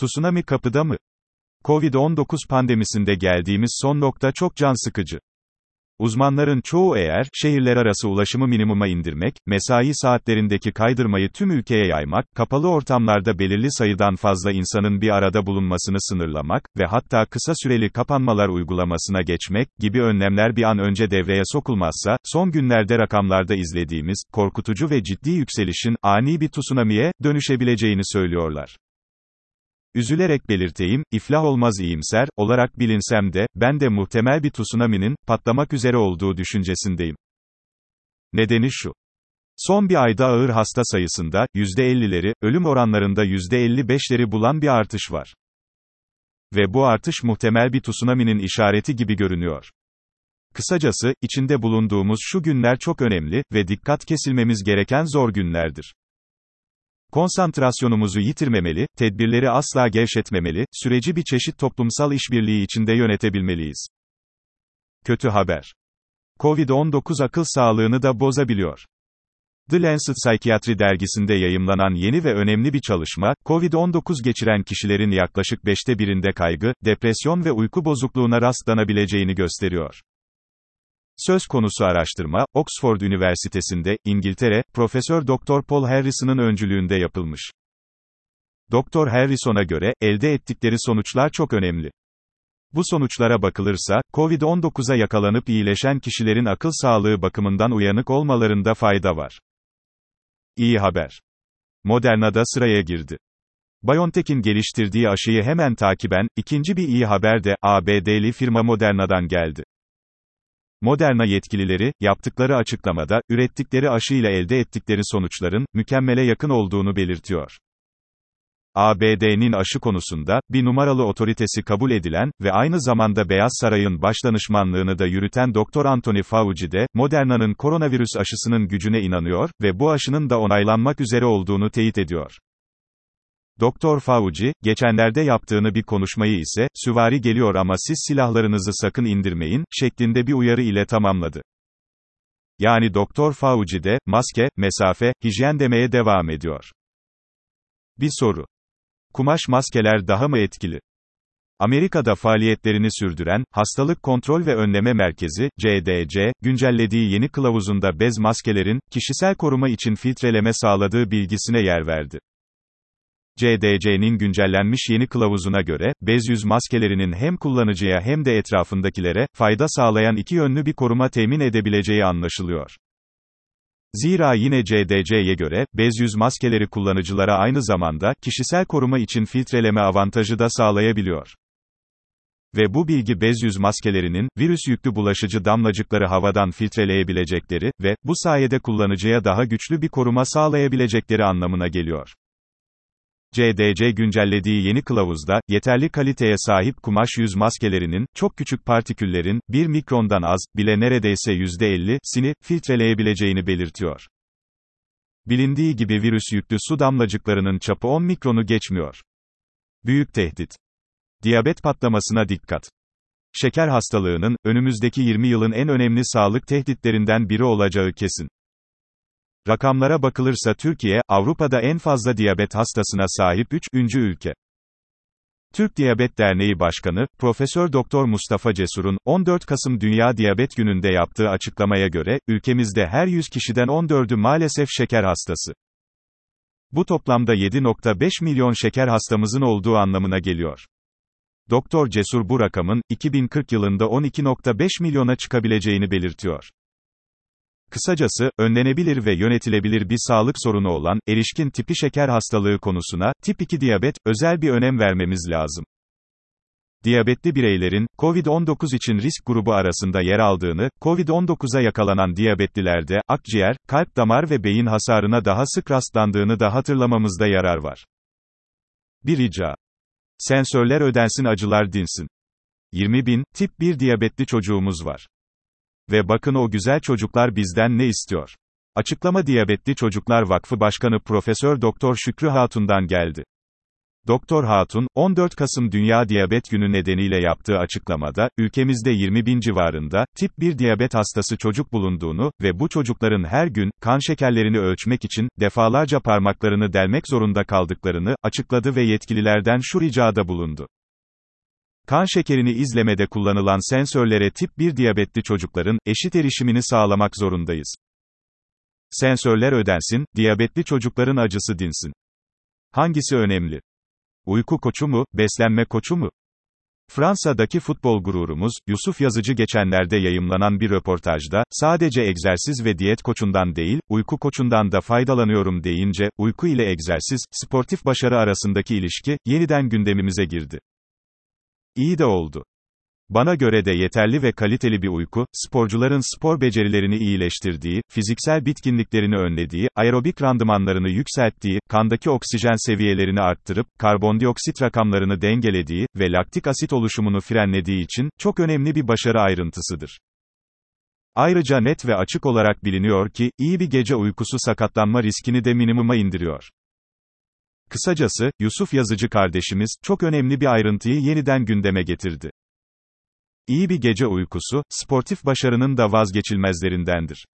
Tsunami kapıda mı? Covid-19 pandemisinde geldiğimiz son nokta çok can sıkıcı. Uzmanların çoğu eğer, şehirler arası ulaşımı minimuma indirmek, mesai saatlerindeki kaydırmayı tüm ülkeye yaymak, kapalı ortamlarda belirli sayıdan fazla insanın bir arada bulunmasını sınırlamak ve hatta kısa süreli kapanmalar uygulamasına geçmek gibi önlemler bir an önce devreye sokulmazsa, son günlerde rakamlarda izlediğimiz, korkutucu ve ciddi yükselişin, ani bir tsunami'ye, dönüşebileceğini söylüyorlar. Üzülerek belirteyim, iflah olmaz iyimser, olarak bilinsem de, ben de muhtemel bir tsunami'nin, patlamak üzere olduğu düşüncesindeyim. Nedeni şu. Son bir ayda ağır hasta sayısında, %50'leri, ölüm oranlarında %55'leri bulan bir artış var. Ve bu artış muhtemel bir tsunami'nin işareti gibi görünüyor. Kısacası, içinde bulunduğumuz şu günler çok önemli ve dikkat kesilmemiz gereken zor günlerdir. Konsantrasyonumuzu yitirmemeli, tedbirleri asla gevşetmemeli, süreci bir çeşit toplumsal işbirliği içinde yönetebilmeliyiz. Kötü haber. Covid-19 akıl sağlığını da bozabiliyor. The Lancet Psychiatry dergisinde yayımlanan yeni ve önemli bir çalışma, COVID-19 geçiren kişilerin yaklaşık beşte birinde kaygı, depresyon ve uyku bozukluğuna rastlanabileceğini gösteriyor. Söz konusu araştırma, Oxford Üniversitesi'nde, İngiltere, Profesör Dr. Paul Harrison'ın öncülüğünde yapılmış. Dr. Harrison'a göre, elde ettikleri sonuçlar çok önemli. Bu sonuçlara bakılırsa, COVID-19'a yakalanıp iyileşen kişilerin akıl sağlığı bakımından uyanık olmalarında fayda var. İyi haber. Moderna'da sıraya girdi. BioNTech'in geliştirdiği aşıyı hemen takiben, ikinci bir iyi haber de, ABD'li firma Moderna'dan geldi. Moderna yetkilileri, yaptıkları açıklamada, ürettikleri aşı ile elde ettikleri sonuçların, mükemmele yakın olduğunu belirtiyor. ABD'nin aşı konusunda, bir numaralı otoritesi kabul edilen ve aynı zamanda Beyaz Saray'ın başdanışmanlığını da yürüten Dr. Anthony Fauci de, Moderna'nın koronavirüs aşısının gücüne inanıyor ve bu aşının da onaylanmak üzere olduğunu teyit ediyor. Doktor Fauci, geçenlerde yaptığını bir konuşmayı ise, süvari geliyor ama siz silahlarınızı sakın indirmeyin, şeklinde bir uyarı ile tamamladı. Yani Doktor Fauci de, maske, mesafe, hijyen demeye devam ediyor. Bir soru. Kumaş maskeler daha mı etkili? Amerika'da faaliyetlerini sürdüren, Hastalık Kontrol ve Önleme Merkezi, CDC, güncellediği yeni kılavuzunda bez maskelerin, kişisel koruma için filtreleme sağladığı bilgisine yer verdi. CDC'nin güncellenmiş yeni kılavuzuna göre, bez yüz maskelerinin hem kullanıcıya hem de etrafındakilere, fayda sağlayan iki yönlü bir koruma temin edebileceği anlaşılıyor. Zira yine CDC'ye göre, bez yüz maskeleri kullanıcılara aynı zamanda, kişisel koruma için filtreleme avantajı da sağlayabiliyor. Ve bu bilgi bez yüz maskelerinin, virüs yüklü bulaşıcı damlacıkları havadan filtreleyebilecekleri ve, bu sayede kullanıcıya daha güçlü bir koruma sağlayabilecekleri anlamına geliyor. CDC güncellediği yeni kılavuzda, yeterli kaliteye sahip kumaş yüz maskelerinin, çok küçük partiküllerin, 1 mikrondan az, bile neredeyse %50'sini, filtreleyebileceğini belirtiyor. Bilindiği gibi virüs yüklü su damlacıklarının çapı 10 mikronu geçmiyor. Büyük tehdit. Diyabet patlamasına dikkat. Şeker hastalığının, önümüzdeki 20 yılın en önemli sağlık tehditlerinden biri olacağı kesin. Rakamlara bakılırsa Türkiye, Avrupa'da en fazla diyabet hastasına sahip 3. ülke. Türk Diyabet Derneği Başkanı, Profesör Doktor Mustafa Cesur'un 14 Kasım Dünya Diyabet Günü'nde yaptığı açıklamaya göre ülkemizde her 100 kişiden 14'ü maalesef şeker hastası. Bu toplamda 7.5 milyon şeker hastamızın olduğu anlamına geliyor. Doktor Cesur bu rakamın 2040 yılında 12.5 milyona çıkabileceğini belirtiyor. Kısacası, önlenebilir ve yönetilebilir bir sağlık sorunu olan, erişkin tipi şeker hastalığı konusuna, tip 2 diyabet, özel bir önem vermemiz lazım. Diyabetli bireylerin, COVID-19 için risk grubu arasında yer aldığını, COVID-19'a yakalanan diyabetlilerde, akciğer, kalp damar ve beyin hasarına daha sık rastlandığını da hatırlamamızda yarar var. Bir rica. Sensörler ödensin acılar dinsin. 20 bin, tip 1 diyabetli çocuğumuz var. Ve bakın o güzel çocuklar bizden ne istiyor? Açıklama Diyabetli Çocuklar Vakfı Başkanı Profesör Doktor Şükrü Hatun'dan geldi. Doktor Hatun, 14 Kasım Dünya Diyabet Günü nedeniyle yaptığı açıklamada, ülkemizde 20 bin civarında, tip 1 diyabet hastası çocuk bulunduğunu ve bu çocukların her gün, kan şekerlerini ölçmek için, defalarca parmaklarını delmek zorunda kaldıklarını, açıkladı ve yetkililerden şu ricada bulundu. Kan şekerini izlemede kullanılan sensörlere tip 1 diyabetli çocukların, eşit erişimini sağlamak zorundayız. Sensörler ödensin, diyabetli çocukların acısı dinsin. Hangisi önemli? Uyku koçu mu, beslenme koçu mu? Fransa'daki futbol gururumuz, Yusuf Yazıcı geçenlerde yayımlanan bir röportajda, sadece egzersiz ve diyet koçundan değil, uyku koçundan da faydalanıyorum deyince, uyku ile egzersiz, sportif başarı arasındaki ilişki, yeniden gündemimize girdi. İyi de oldu. Bana göre de yeterli ve kaliteli bir uyku, sporcuların spor becerilerini iyileştirdiği, fiziksel bitkinliklerini önlediği, aerobik randımanlarını yükselttiği, kandaki oksijen seviyelerini arttırıp, karbondioksit rakamlarını dengelediği ve laktik asit oluşumunu frenlediği için, çok önemli bir başarı ayrıntısıdır. Ayrıca net ve açık olarak biliniyor ki, iyi bir gece uykusu sakatlanma riskini de minimuma indiriyor. Kısacası, Yusuf Yazıcı kardeşimiz, çok önemli bir ayrıntıyı yeniden gündeme getirdi. İyi bir gece uykusu, sportif başarının da vazgeçilmezlerindendir.